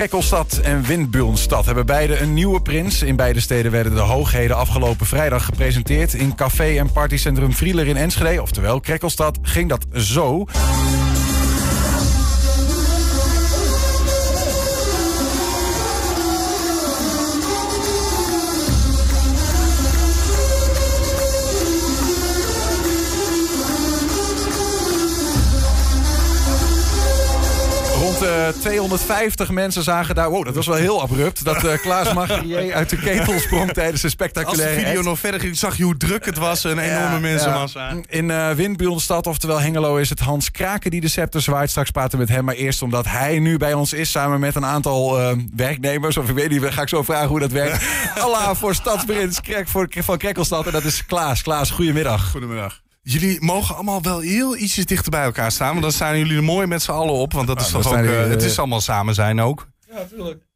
Krekkelstad en Windbulnstad hebben beide een nieuwe prins. In beide steden werden de hoogheden afgelopen vrijdag gepresenteerd... in café- en partycentrum Vrieler in Enschede. Oftewel, Krekkelstad ging dat zo... 250 mensen zagen daar... Wow, dat was wel heel abrupt. Dat uh, Klaas Magrier uit de ketel sprong tijdens een spectaculaire Als de video nog verder ging, zag je hoe druk het was. Een enorme mensenmassa. In uh, oftewel Hengelo, is het Hans Kraken die de scepter zwaait. Straks praten we met hem, maar eerst omdat hij nu bij ons is... samen met een aantal uh, werknemers, of ik weet niet, ga ik zo vragen hoe dat werkt. Allah voor Stadsprins Krek, voor, van Krekkelstad. En dat is Klaas. Klaas, goedemiddag. Goedemiddag. Jullie mogen allemaal wel heel ietsjes dichter bij elkaar staan. Want dan staan jullie er mooi met z'n allen op. Want dat Ah, is toch ook... uh, jullie, het uh, is allemaal samen zijn ook.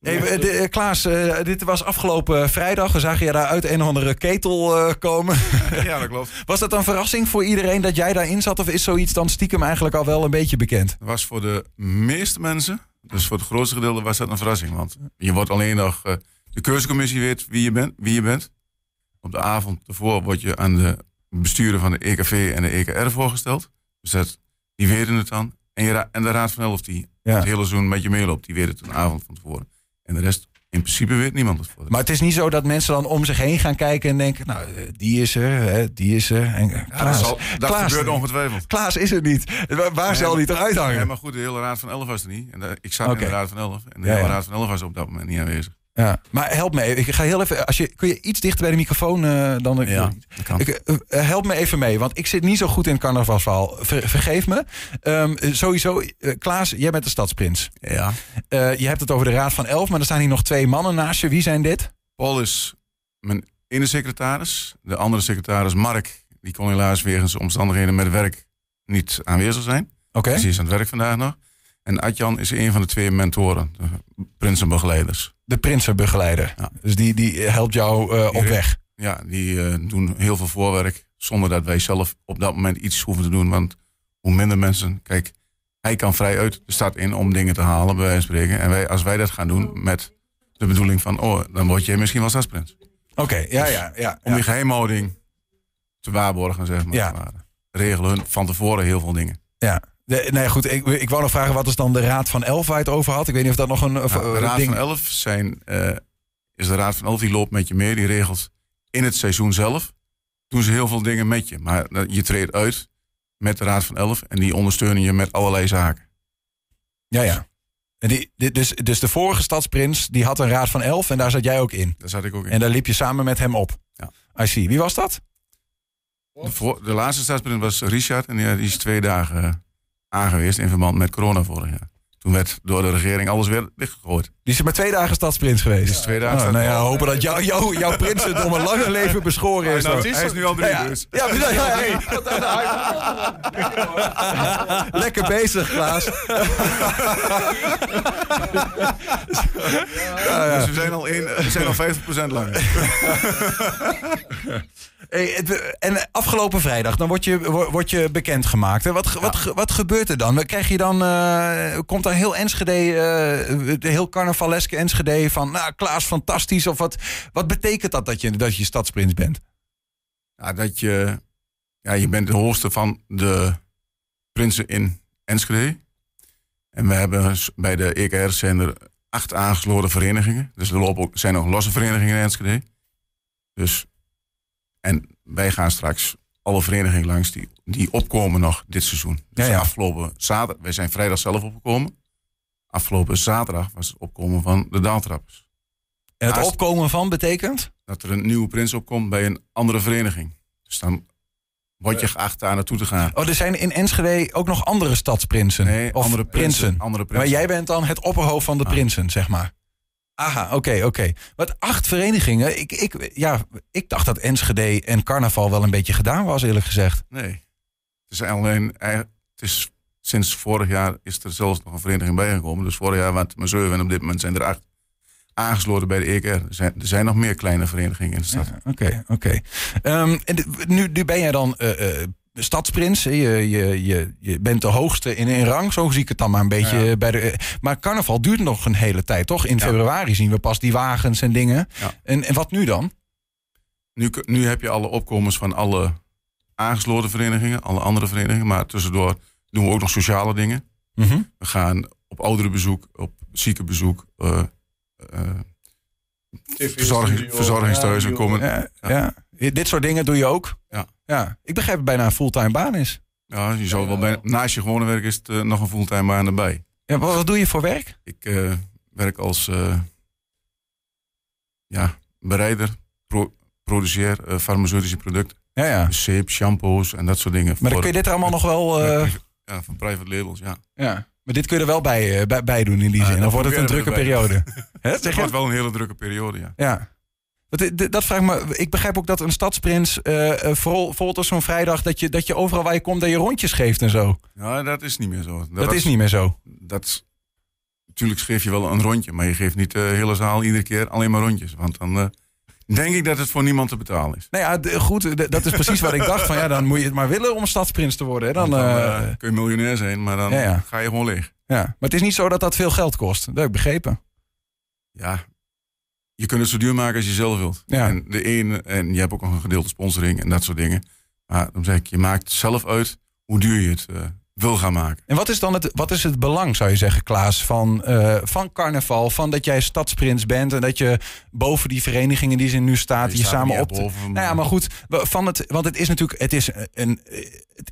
Hey, de, uh, Klaas, uh, dit was afgelopen vrijdag. We zagen je daar uit een of andere ketel uh, komen. ja, dat klopt. Was dat een verrassing voor iedereen dat jij daarin zat? Of is zoiets dan stiekem eigenlijk al wel een beetje bekend? Het was voor de meeste mensen, dus voor het grootste gedeelte, was dat een verrassing. Want je wordt alleen nog... Uh, de keuzecommissie weet wie je, bent, wie je bent. Op de avond ervoor word je aan de besturen van de EKV en de EKR voorgesteld. Dus dat, die weten het dan. En, je, en de Raad van Elf die ja. het hele seizoen met je meeloopt, die weet het een avond van tevoren. En de rest, in principe weet niemand het voor. Maar het is niet zo dat mensen dan om zich heen gaan kijken en denken... nou, die is er, hè, die is er. En, ja, Klaas, dat, zal, dat Klaas, gebeurt ongetwijfeld. Klaas is er niet. Waar, nee, zal die eruit hangen? Nee, maar goed, de hele Raad van Elf was er niet. En de, ik zat okay. in de Raad van Elf. En de ja, hele Raad van Elf was op dat moment niet aanwezig. Ja, maar help me even. Ik ga heel even. Als je, kun je iets dichter bij de microfoon uh, dan. Ja, kan. Ik, uh, help me even mee, want ik zit niet zo goed in het carnavalsverhaal. Ver, vergeef me. Um, sowieso, uh, Klaas, jij bent de stadsprins. Ja. je hebt het over de Raad van Elf, maar er staan hier nog twee mannen naast je. Wie zijn dit? Paul is mijn ene secretaris. De andere secretaris, Mark, die kon helaas wegens omstandigheden met werk niet aanwezig zijn. Oké. Okay. Dus die is aan het werk vandaag nog. En Adjan is een van de twee mentoren, de prinsenbegeleiders. De prinsenbegeleider. Ja. Dus die, die helpt jou uh, op weg. Ja, die uh, doen heel veel voorwerk. Zonder dat wij zelf op dat moment iets hoeven te doen. Want hoe minder mensen. Kijk, hij kan vrij uit de stad in om dingen te halen, bij wijze van spreken. En wij, als wij dat gaan doen met de bedoeling van. Oh, dan word je misschien wel stadsprins. Oké, okay, ja, ja, ja. Om die geheimhouding te waarborgen, zeg maar. Ja. Regelen hun van tevoren heel veel dingen. Ja. De, nee, goed. Ik, ik wou nog vragen, wat is dan de Raad van Elf waar het over had? Ik weet niet of dat nog een nou, De Raad ding... van Elf zijn, uh, is de Raad van Elf, die loopt met je mee. Die regelt in het seizoen zelf. Doen ze heel veel dingen met je. Maar je treedt uit met de Raad van Elf. En die ondersteunen je met allerlei zaken. Ja, ja. En die, dus, dus de vorige stadsprins, die had een Raad van Elf. En daar zat jij ook in. Daar zat ik ook in. En daar liep je samen met hem op. Ja. I see. Wie was dat? De, voor, de laatste stadsprins was Richard. En die, die is twee dagen aangewezen in verband met corona vorig jaar. Toen werd door de regering alles weer dichtgegooid. Die is maar twee dagen stadsprins geweest. Die is twee dagen. Oh, nou ja, hopen dat jou, jou, jouw prinsendom een lange leven beschoren is. Nou, hij is nu al drie ja, dus. Ja, ja, ja, ja. Lekker bezig, Klaas. ja, dus we zijn al, één, we zijn al 50% langer. Hey, het, en afgelopen vrijdag, dan word je, word je bekendgemaakt. Hè? Wat, ja. wat, wat gebeurt er dan? Krijg je dan, uh, komt dan heel Enschede, uh, de heel carnavaleske Enschede van, nou Klaas, fantastisch. Of wat, wat betekent dat dat je, dat je stadsprins bent? Ja, dat je, ja, je bent de hoogste van de prinsen in Enschede. En we hebben bij de EKR zijn er acht aangesloten verenigingen. Dus er lopen ook, zijn ook losse verenigingen in Enschede. Dus en wij gaan straks alle verenigingen langs die, die opkomen nog dit seizoen. Dus ja, ja. afgelopen zaterdag, wij zijn vrijdag zelf opgekomen. Afgelopen zaterdag was het opkomen van de daaltrappers. En het Naast opkomen van betekent? Dat er een nieuwe prins opkomt bij een andere vereniging. Dus dan word je geacht daar naartoe te gaan. Oh, er zijn in Enschede ook nog andere stadsprinsen? Nee, of andere prinsen. prinsen. Andere prinsen. Maar jij bent dan het opperhoofd van de Ah. prinsen, zeg maar. Aha, oké, okay, oké. Okay. Wat acht verenigingen. Ik, ik, ja, ik dacht dat Enschede en carnaval wel een beetje gedaan was, eerlijk gezegd. Nee. Het is alleen, het is, sinds vorig jaar is er zelfs nog een vereniging bijgekomen. Dus vorig jaar waren het maar zeven en op dit moment zijn er acht aangesloten bij de EKR. Er zijn, er zijn nog meer kleine verenigingen in de stad. Oké, ja, oké. Okay, um, en nu, nu ben jij dan uh, uh, de stadsprins. Je, je, je, je bent de hoogste in, in rang. Zo zie ik het dan maar een beetje. Bij de, maar carnaval duurt nog een hele tijd, toch? In februari zien we pas die wagens en dingen. Ja. En, en wat nu dan? Nu, nu heb je alle opkomers van alle aangesloten verenigingen, alle andere verenigingen. Maar tussendoor doen we ook nog sociale dingen. Mhm. We gaan op ouderenbezoek, op ziekenbezoek, eh eh, verzorging, verzorgingstehuizen komen. Ja, ja. Dit soort dingen doe je ook? Ja. ja. Ik begrijp het bijna een fulltime baan is. Ja, je zou wel bij, naast je gewone werk is het eh, nog een fulltime baan erbij. Ja, wat, wat doe je voor werk? Ik eh, werk als eh, ja, bereider, pro, produceer farmaceutische producten. Ja, ja. Dus zeep, shampoos en dat soort dingen. Maar dan kun je dit allemaal nog wel... Ja, van private labels, ja. ja. Maar dit kun je er wel bij, bij, bij doen in die zin. Dan wordt het een drukke periode. Het zeg wordt wel een hele drukke periode, ja. Ja. Dit- Dat vraag ik me. Ik begrijp ook dat een stadsprins, eh eh, vooral, bijvoorbeeld op zo'n vrijdag, dat je, dat je overal waar je komt, dat je rondjes geeft en zo. Ja, dat is niet meer zo. Dat, is niet meer zo. Dat, natuurlijk geef je wel een rondje, maar je geeft niet de hele zaal iedere keer alleen maar rondjes. Want dan eh, denk ik dat het voor niemand te betalen is. Nou ja, goed, dat is precies wat ik dacht. Van ja, dan moet je het maar willen om stadsprins te worden. Hè? Dan, kun je miljonair zijn, maar dan Ja, ja. ga je gewoon leeg. ja. Maar het is niet zo dat dat veel geld kost. Dat heb ik begrepen. Ja, je kunt het zo duur maken als je zelf wilt. Ja. En, de ene, en je hebt ook nog een gedeelte sponsoring en dat soort dingen. Maar dan zeg ik, je maakt zelf uit hoe duur je het eh, wil gaan maken. En wat is dan het, wat is het belang, zou je zeggen, Klaas, van, eh, van carnaval? Van dat jij stadsprins bent en dat je boven die verenigingen die ze nu staat, Je je, samen op. boven, Nou ja, maar goed, van het, want het is natuurlijk, het is, een,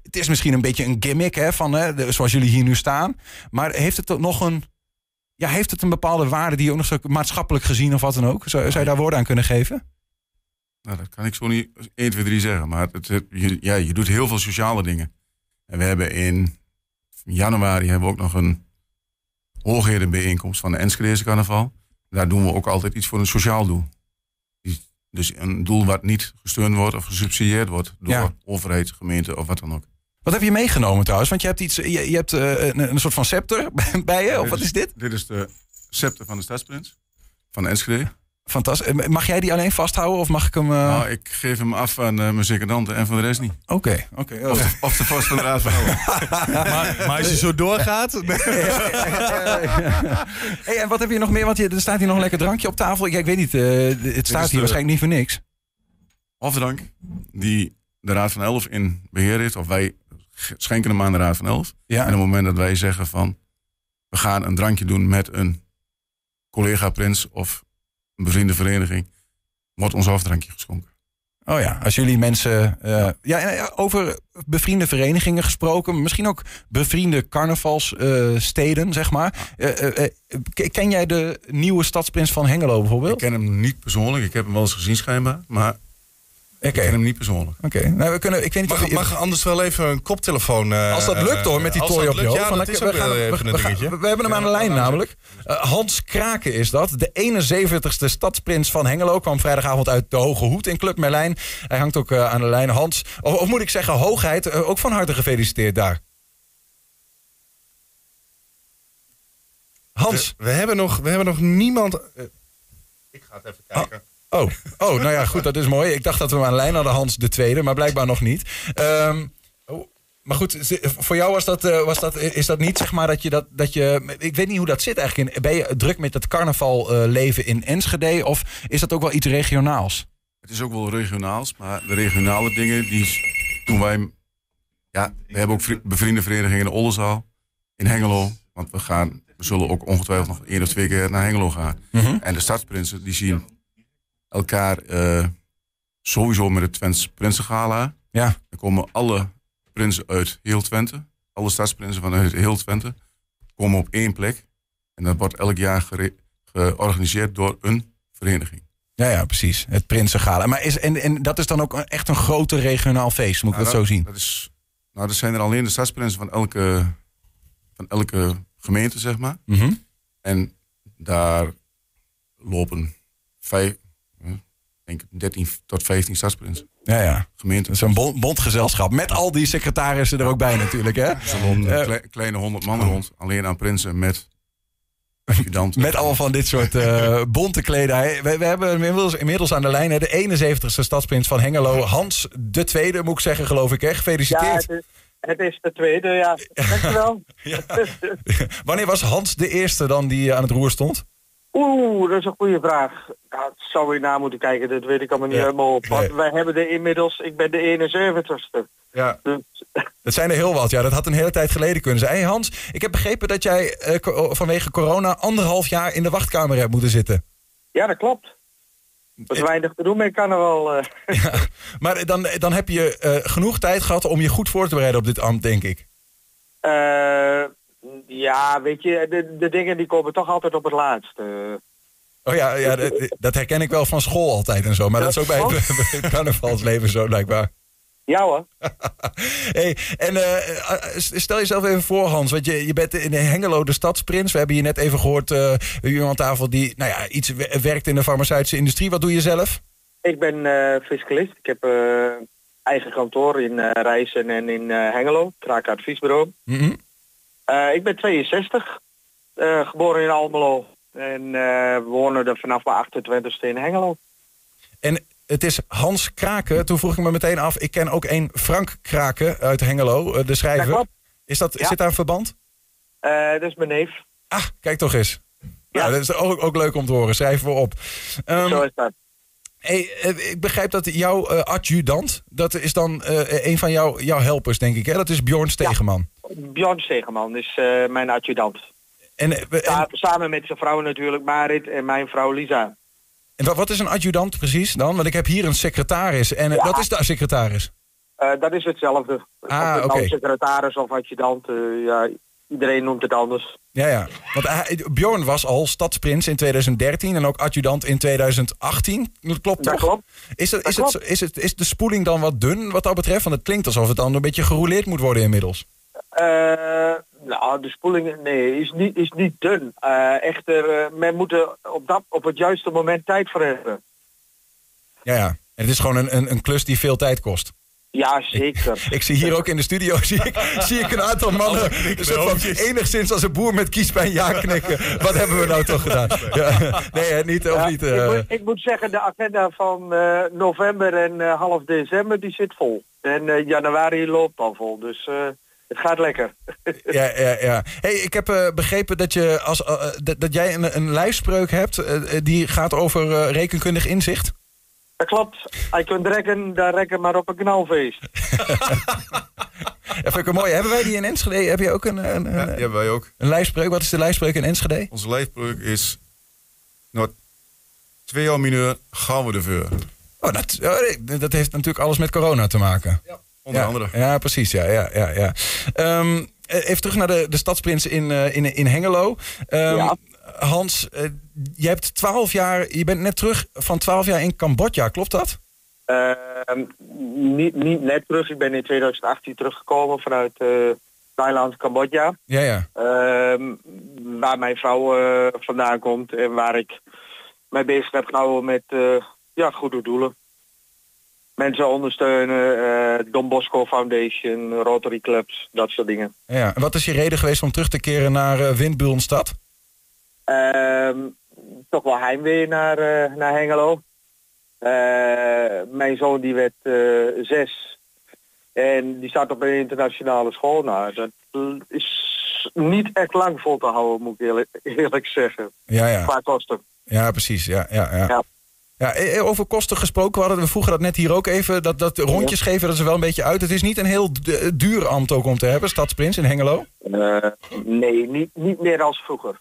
het- is misschien een beetje een gimmick, hè, van, hè, zoals jullie hier nu staan. Maar heeft het nog een, ja, heeft het een bepaalde waarde die je ook nog zo maatschappelijk gezien of wat dan ook? Zou, zou je daar woorden aan kunnen geven? Nou, dat kan ik zo niet 1, 2, 3 zeggen. Maar het, het- je, ja, je doet heel veel sociale dingen. En we hebben in januari hebben we ook nog een hoogherenbijeenkomst van de Enschedeze carnaval. Daar doen we ook altijd iets voor een sociaal doel. Dus een doel wat niet gesteund wordt of gesubsidieerd wordt door Ja. overheid, gemeente of wat dan ook. Wat heb je meegenomen trouwens? Want je hebt, iets, je, je hebt eh, een, een soort van scepter bij je, of wat is dit? Dit is de scepter van de stadsprins van Enschede. Fantastisch. Eh, Mag jij die alleen vasthouden of mag ik hem... eh, Nou, ik geef hem af aan eh, mijn en van de rest niet. Oké, oké. Oh. Of de, of de vast van de raad van Elf. Maar, maar als je zo doorgaat... hey, en wat heb je nog meer? Want je, er staat hier nog een lekker drankje op tafel. Ja, ik weet niet, eh, het staat hier de- waarschijnlijk niet voor niks. Hofdrank, die de Raad van Elf in beheer heeft. Of wij schenken hem aan de Raad van Elf. Ja. En op het moment dat wij zeggen van... we gaan een drankje doen met een collega-prins of een bevriende vereniging... wordt ons hoofddrankje geschonken. Oh ja, als jullie mensen... eh, ja, en, eh, over bevriende verenigingen gesproken. Misschien ook bevriende carnavalssteden, zeg maar. Eh, eh, eh, ken jij de nieuwe stadsprins van Hengelo Ik bijvoorbeeld? ken hem niet persoonlijk. Ik heb hem wel eens gezien schijnbaar. Maar ik ken hem niet persoonlijk. oké. Nou, we kunnen... Ik weet niet Mag, of je- mag anders wel even een koptelefoon... eh, Als dat lukt hoor, met die als tooi op je hoofd. Ja, dat is we, gaan, wel we, even een we gaan- we hebben hem aan de lijn namelijk. Eh, Hans Kraken is dat. De 71ste stadsprins van Hengelo. Kwam vrijdagavond uit de Hoge Hoed in Club Merlijn. Hij hangt ook eh, aan de lijn. Hans, of, of moet ik zeggen hoogheid, eh, ook van harte gefeliciteerd daar. Hans. We, hebben nog, we hebben nog niemand... eh, ik ga het even kijken. Oh, oh, nou ja, goed, dat is mooi. Ik dacht dat we de lijn hadden, Hans de tweede, maar blijkbaar nog niet. Ehm, oh, maar goed, voor jou was dat, eh, was dat, is dat niet, zeg maar, dat je dat, dat je... Ik weet niet hoe dat zit eigenlijk. In, ben je druk met het carnaval eh, leven in Enschede of is dat ook wel iets regionaals? Het is ook wel regionaals, maar de regionale dingen die toen wij. Ja, we hebben ook vri- bevriende verenigingen in Oldenzaal, in Hengelo. Want we gaan, we zullen ook ongetwijfeld nog één of twee keer naar Hengelo gaan. En de stadsprinsen die zien elkaar eh, sowieso met het Twents Prinsengala. Ja, Er komen alle prinsen uit heel Twente, alle stadsprinsen vanuit heel Twente, komen op één plek. En dat wordt elk jaar georganiseerd door een vereniging. ja, ja precies. Het Prinsengala. Maar is, en, en dat is dan ook echt een groter regionaal feest, moet ik Nou, dat zo zien? Dat is, nou, dat zijn er alleen de stadsprinsen van elke, van elke gemeente, zeg maar. Mhm. En daar lopen vijf, denk ik 13 tot 15 stadsprinsen. Ja, ja. Gemeenten. Dat is een bon- bondgezelschap met al die secretarissen er ook bij natuurlijk, hè? Eh, kleine 100 man rond, alleen aan prinsen met. Met allemaal van dit soort eh, bonte kledij. We, we hebben inmiddels, inmiddels aan de lijn hè, de 71ste stadsprins van Hengelo. Hans de Tweede, moet ik zeggen, geloof ik. Hè? Ja, Gefeliciteerd. het is, het is de tweede, ja. Dankjewel. Ja. Wanneer was Hans de Eerste dan die aan het roer stond? Oeh, dat is een goede vraag. Ja, dat zou je na moeten kijken, dat weet ik allemaal niet Ja. helemaal op. Want Nee. wij hebben er inmiddels, ik ben de 71ste. Ja. Dus Dat zijn er heel wat. Ja, dat had een hele tijd geleden kunnen zijn. Hey Hans, ik heb begrepen dat jij eh, co- vanwege corona anderhalf jaar in de wachtkamer hebt moeten zitten. ja, dat klopt. Er is weinig te doen met carnaval. eh. Ja, maar dan, dan heb je eh, genoeg tijd gehad om je goed voor te bereiden op dit ambt, denk ik. Eh, ja, weet je, de, de dingen die komen toch altijd op het laatst. Eh. Oh ja, ja dat, dat herken ik wel van school altijd en zo. Maar dat is ook bij het, bij het carnavalsleven zo, blijkbaar. ja hoor. Hey, en eh, stel jezelf even voor, Hans. Want je, je bent in Hengelo de stadsprins. We hebben hier net even gehoord, eh iemand aan tafel die nou ja, iets we- werkt in de farmaceutische industrie. Wat doe je zelf? Ik ben eh, fiscalist. Ik heb eh, eigen kantoor in eh Rijssen en in eh, Hengelo. Kraak Adviesbureau. Mhm. Eh, ik ben 62. eh, geboren in Almelo. En eh, we wonen er vanaf mijn 28ste in Hengelo. En het is Hans Kraken. Toen vroeg ik me meteen af. Ik ken ook een Frank Kraken uit Hengelo, eh, de schrijver. Dat klopt. Is dat, Ja. Zit daar een verband? Eh, dat is mijn neef. Ah, kijk toch eens. Ja. Ja. dat is ook, ook leuk om te horen. Schrijven we op. Ehm, Zo is dat. hey, ik begrijp dat jouw adjudant, dat is dan een van jouw, jouw helpers, denk ik. Hè? Dat is Bjorn Stegeman. Bjorn Stegeman is mijn adjudant. En, eh, en, samen met zijn vrouw natuurlijk, Marit en mijn vrouw Lisa. en wat, wat is een adjudant precies dan? Want ik heb hier een secretaris. En eh, Ja. wat is de secretaris? Eh, dat is hetzelfde. Ah, het nou oké. secretaris of adjudant, ja, iedereen noemt het anders. Ja, ja. Want Bjorn was al stadsprins in 2013 en ook adjudant in 2018. Dat klopt Dat toch? klopt. Is, het, is, Dat het, klopt. is, het, is de spoeling dan wat dun wat dat betreft? Want het klinkt alsof het dan een beetje gerouleerd moet worden inmiddels. Nou, de spoeling, nee, is niet, is niet dun. Eh, echter, eh, men moet er op, dat, op het juiste moment tijd voor hebben. Ja, ja. En het is gewoon een, een, een klus die veel tijd kost. Ja, zeker. Ik zie hier ook in de studio zie ik, zie ik een aantal mannen van enigszins als een boer met kiespijn ja knikken. Wat hebben we nou toch gedaan? Ja. Nee, niet, of Ja, niet. ik, eh, moet, ik moet zeggen, de agenda van eh, november en eh, half december die zit vol. En eh, januari loopt al vol, dus eh, het gaat lekker. Ja, ja, ja. Hey, ik heb eh, begrepen dat, je als, eh, eh, dat, dat jij een, een lijfspreuk hebt die gaat over eh, rekenkundig inzicht. Dat klopt. Hij kunt rekken, dan rekken maar op een knalfeest. Ja, vind ik een mooie. Hebben wij die in Enschede? Heb je ook een, een, Ja, een, hebben wij ook. een lijfspreuk? Wat is de lijfspreuk in Enschede? Onze lijfspreuk is... Nou, twee jaar mineur, gaan we de veur. Oh, dat, oh, dat heeft natuurlijk alles met corona te maken. Onder ja, andere. Ja, precies. Ja, ja, ja, ja. Ehm, eh, even terug naar de, de stadsprins in, eh, in, in Hengelo. Ehm, Ja. Hans, eh, je hebt 12 jaar, je bent net terug van 12 jaar in Cambodja, klopt dat? Ehm, niet, niet net terug. Ik ben in 2018 teruggekomen vanuit eh, Thailand, Cambodja. Ja, ja. Ehm, waar mijn vrouw vandaan komt en waar ik mij bezig heb gehouden met eh, ja, goede doelen. Mensen ondersteunen, eh Don Bosco Foundation, Rotary Clubs, dat soort dingen. ja. En wat is je reden geweest om terug te keren naar uh, toch wel heimwee naar, eh, naar Hengelo. Mijn zoon die werd zes. En die staat op een internationale school. Nou, dat is niet echt lang vol te houden, moet ik eerlijk, eerlijk zeggen. Ja, ja. Qua kosten. Ja, precies. Ja, ja, ja. Ja. Ja, eh, over kosten gesproken, we, hadden, we vroegen dat net hier ook even. Dat, dat rondjes geven, dat is er wel een beetje uit. Het is niet een heel d- duur ambt ook om te hebben, Stadsprins in Hengelo. Eh, nee, niet, niet meer als vroeger.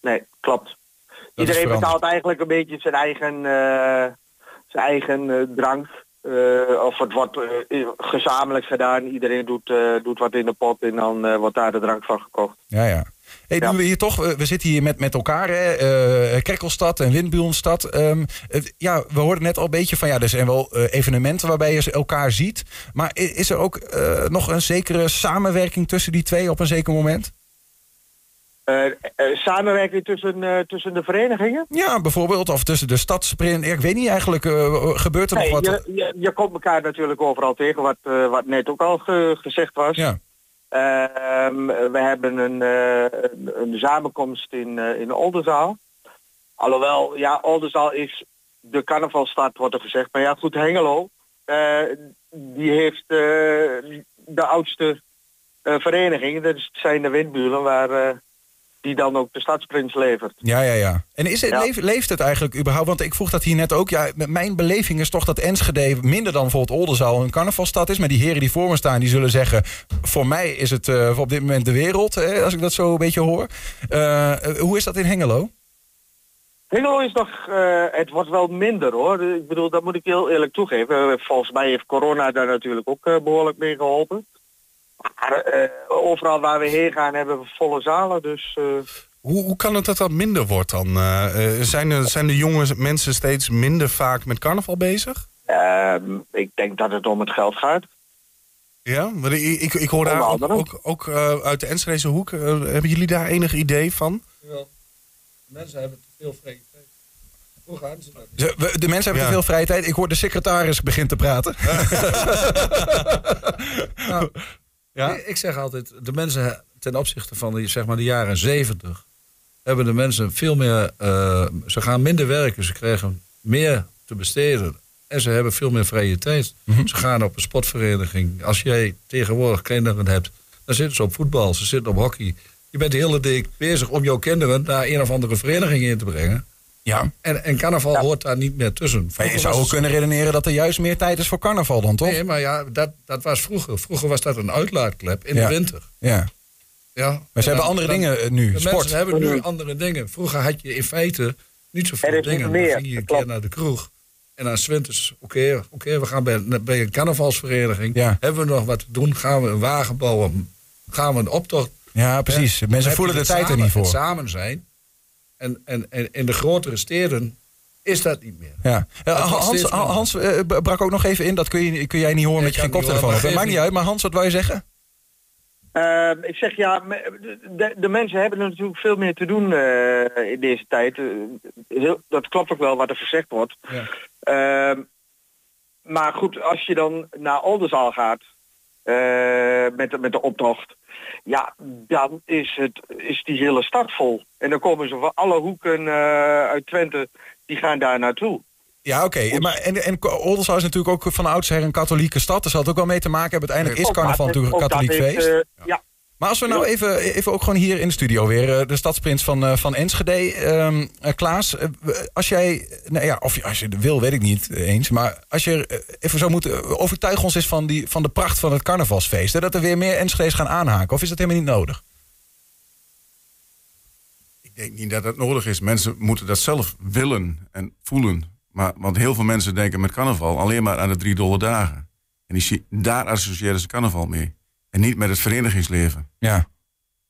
Nee, klopt. Iedereen betaalt eigenlijk een beetje zijn eigen, eh, zijn eigen eh, drank. Eh, of het wordt eh, gezamenlijk gedaan. Iedereen doet, eh, doet wat in de pot en dan wordt daar de drank van gekocht. Ja, ja. Hey, Ja. doen we hier toch, we zitten hier met, met elkaar, hè? Krekkelstad en Windbulenstad. Ehm, ja, we hoorden net al een beetje van, ja, er zijn wel evenementen waarbij je elkaar ziet. Maar i- is er ook nog een zekere samenwerking tussen die twee op een zeker moment? Eh, eh, samenwerking tussen, eh, tussen de verenigingen? Ja, bijvoorbeeld, of tussen de stadsprint. Ik weet niet eigenlijk, gebeurt er Nee, nog wat? je, je, je komt elkaar natuurlijk overal tegen, wat, wat net ook al ge- gezegd was. Ja, Ehm, we hebben een, een, samenkomst in, in Oldenzaal. Alhoewel, ja, Oldenzaal is de carnavalstad, wordt er gezegd. Maar ja, goed, Hengelo, die heeft de oudste vereniging. Dat zijn de windburen waar die dan ook de stadsprins levert. Ja, ja, ja. En is het, Ja. leeft, leeft het eigenlijk überhaupt? Want ik vroeg dat hier net ook. Ja, met mijn beleving is toch dat Enschede minder dan bijvoorbeeld Oldenzaal een carnavalstad is. Maar die heren die voor me staan, die zullen zeggen... voor mij is het eh, op dit moment de wereld, hè, als ik dat zo een beetje hoor. Eh, hoe is dat in Hengelo? Hengelo is nog, eh, het wordt wel minder hoor. Ik bedoel, dat moet ik heel eerlijk toegeven. Volgens mij heeft corona daar natuurlijk ook eh, behoorlijk mee geholpen. Maar eh, overal waar we heen gaan hebben we volle zalen. Dus eh, Hoe, hoe kan het dat dat minder wordt dan? Eh, zijn, er, zijn de jonge mensen steeds minder vaak met carnaval bezig? ehm, ik denk dat het om het geld gaat. Ja, maar ik, ik, ik hoor daar ook, ook, ook eh, uit de Enschedeze hoek. hebben jullie daar enig idee van? Jawel. Mensen hebben te veel vrije tijd. Hoe gaan ze dat? We- De mensen hebben Ja. te veel vrije tijd. Ik hoor de secretaris begint te praten. Nou, Ja? Ik, ik zeg altijd, de mensen ten opzichte van die, zeg maar, de jaren zeventig... hebben de mensen veel meer... eh, ze gaan minder werken, ze krijgen meer te besteden. En ze hebben veel meer vrije tijd. Ze gaan op een sportvereniging. Als jij tegenwoordig kinderen hebt, dan zitten ze op voetbal, ze zitten op hockey. Je bent de hele dag bezig om jouw kinderen naar een of andere vereniging in te brengen. Ja. En, en carnaval hoort daar niet meer tussen. Maar je zou ook kunnen redeneren dat er juist meer tijd is voor carnaval dan, toch? Nee, maar ja, dat, dat was vroeger. Vroeger was dat een uitlaatklep in Ja. de winter. Ja. Ja. Maar ze En hebben dan- andere dan- dingen eh, nu. De Sport. mensen hebben nu andere dingen. Vroeger had je in feite niet zoveel Er is dingen. meer, Dan ging je een keer naar de kroeg. En dan winters, oké, oké, we gaan bij, bij een carnavalsvereniging. Ja. Hebben we nog wat te doen? Gaan we een wagen bouwen? Gaan we een optocht? Ja, precies. Dan Mensen voelen de het tijd er niet voor. het samen zijn. En, en, en in de grotere steden is dat niet meer. Ja. Wordt Hans. Hans eh, brak ook nog even in. Dat kun, je, kun jij niet horen met je geen koptelefoon maar maakt niet uit. Maar Hans, wat wou je zeggen? Ehm, ik zeg ja, de, de mensen hebben natuurlijk veel meer te doen eh, in deze tijd. Eh, heel, dat klopt ook wel wat er gezegd wordt. Ja. Ehm, maar goed, als je dan naar Oldenzaal gaat eh, met, de, met de optocht, ja, dan is, het, is die hele stad vol. En dan komen ze van alle hoeken eh, uit Twente, die gaan daar naartoe. Ja, oké. Maar En, en Oldenzaal is natuurlijk ook van oudsher een katholieke stad. Daar zal het ook wel mee te maken hebben. Uiteindelijk is carnaval dat- natuurlijk een dat katholiek feest. eh, ja, Maar als we nou even, even ook gewoon hier in de studio weer, eh, de stadsprins van, eh, van Enschede, eh, Klaas, als jij, nou ja, of als je wil, weet ik niet eens, maar als je even zou moeten, overtuig ons eens van, die, van de pracht van het carnavalsfeest, hè, dat er weer meer Enschede's gaan aanhaken, of is dat helemaal niet nodig? Ik denk niet dat dat nodig is. Mensen moeten dat zelf willen en voelen. Maar, want heel veel mensen denken met carnaval alleen maar aan de drie dolle dagen. En die, daar associëren ze carnaval mee. En niet met het verenigingsleven. Ja.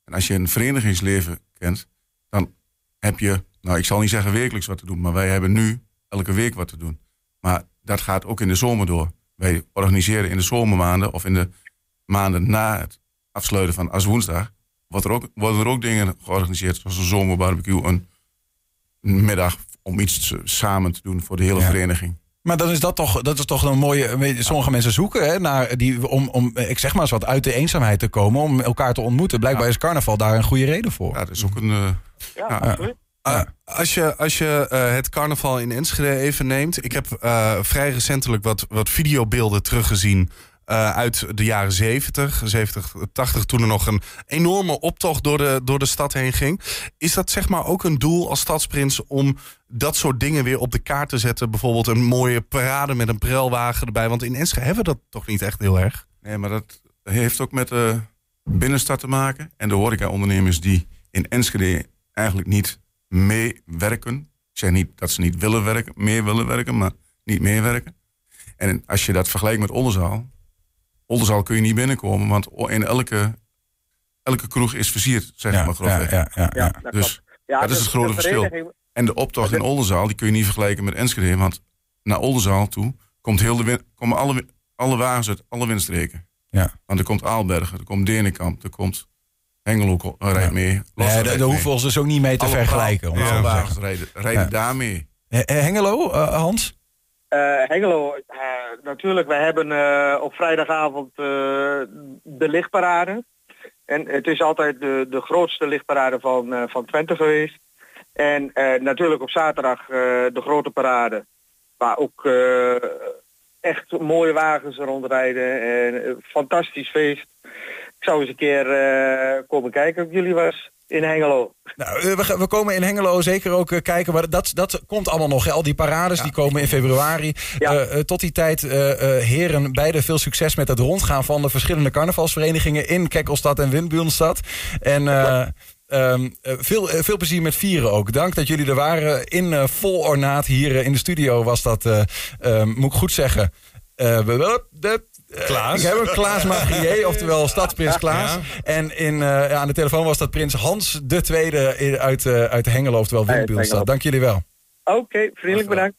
En als je een verenigingsleven kent, dan heb je, nou ik zal niet zeggen wekelijks wat te doen, maar wij hebben nu elke week wat te doen. Maar dat gaat ook in de zomer door. Wij organiseren in de zomermaanden of in de maanden na het afsluiten van als woensdag, wordt er ook, worden er ook dingen georganiseerd, zoals een zomerbarbecue, een, een middag om iets samen te doen voor de hele Ja. vereniging. Maar dan is dat toch, dat is toch een mooie. Sommige mensen zoeken hè, naar die, om, om, ik zeg maar eens wat, uit de eenzaamheid te komen, om elkaar te ontmoeten. Blijkbaar is carnaval daar een goede reden voor. Ja, dat is ook een. eh, ja, Ja. absoluut. Ah, als je, als je eh, het carnaval in Enschede even neemt. Ik heb eh, vrij recentelijk wat, wat videobeelden teruggezien. Eh, uit de jaren 70, 70, 80, toen er nog een enorme optocht door de, door de stad heen ging. Is dat zeg maar ook een doel als stadsprins om dat soort dingen weer op de kaart te zetten? Bijvoorbeeld een mooie parade met een prelwagen erbij. Want in Enschede hebben we dat toch niet echt heel erg? Nee, maar dat heeft ook met de binnenstad te maken. En de horeca-ondernemers die in Enschede eigenlijk niet meewerken. Ik zeg niet dat ze niet willen werken, meer willen werken, maar niet meewerken. En als je dat vergelijkt met Oldenzaal. Oldenzaal kun je niet binnenkomen, want in elke, elke kroeg is versierd, zeg ja, maar ja, grofweg. ja, ja, Ja, ja. dat Dus. Ja, dat is de- het grote verschil. En de optocht in Oldenzaal, die kun je niet vergelijken met Enschede. Want naar Oldenzaal toe komt heel de win- komen alle, alle wagens uit alle windstreken. Ja. Want er komt Aalbergen, er komt Denenkamp, er komt Hengelo ko- rijdt Ja. mee. Lossen daar hoeven we ons dus ook niet mee te Alle vergelijken. Om Alle wagens rijden, rijden Ja. daar mee. Eh, eh, Hengelo, eh, Hans? Eh, Hengelo, eh, natuurlijk, wij hebben eh, op vrijdagavond de lichtparade. En het is altijd de, de grootste lichtparade van, van Twente geweest. En natuurlijk op zaterdag de grote parade. Waar ook echt mooie wagens rondrijden. En fantastisch feest. Ik zou eens een keer komen kijken of jullie was in Hengelo. Nou, eh, we, we komen in Hengelo zeker ook eh, kijken. Maar dat, dat komt allemaal nog. hè. Al die parades die komen in februari. Ja. Eh, tot die tijd, heren, beide veel succes met het rondgaan van de verschillende carnavalsverenigingen in Kekkelstad en Windburenstad. En eh, ehm, eh, veel, veel plezier met vieren ook. Dank dat jullie er waren. In vol ornaat hier in de studio was dat, eh, eh, moet ik goed zeggen. De, Klaas. Ik heb een Klaas Magrier, oftewel Stadsprins Klaas. Ja. En in, eh, ja, aan de telefoon was dat prins Hans de Tweede in- uit, eh, uit Hengelo, oftewel. Hengelo. Dank jullie wel. Oké, vriendelijk bedankt.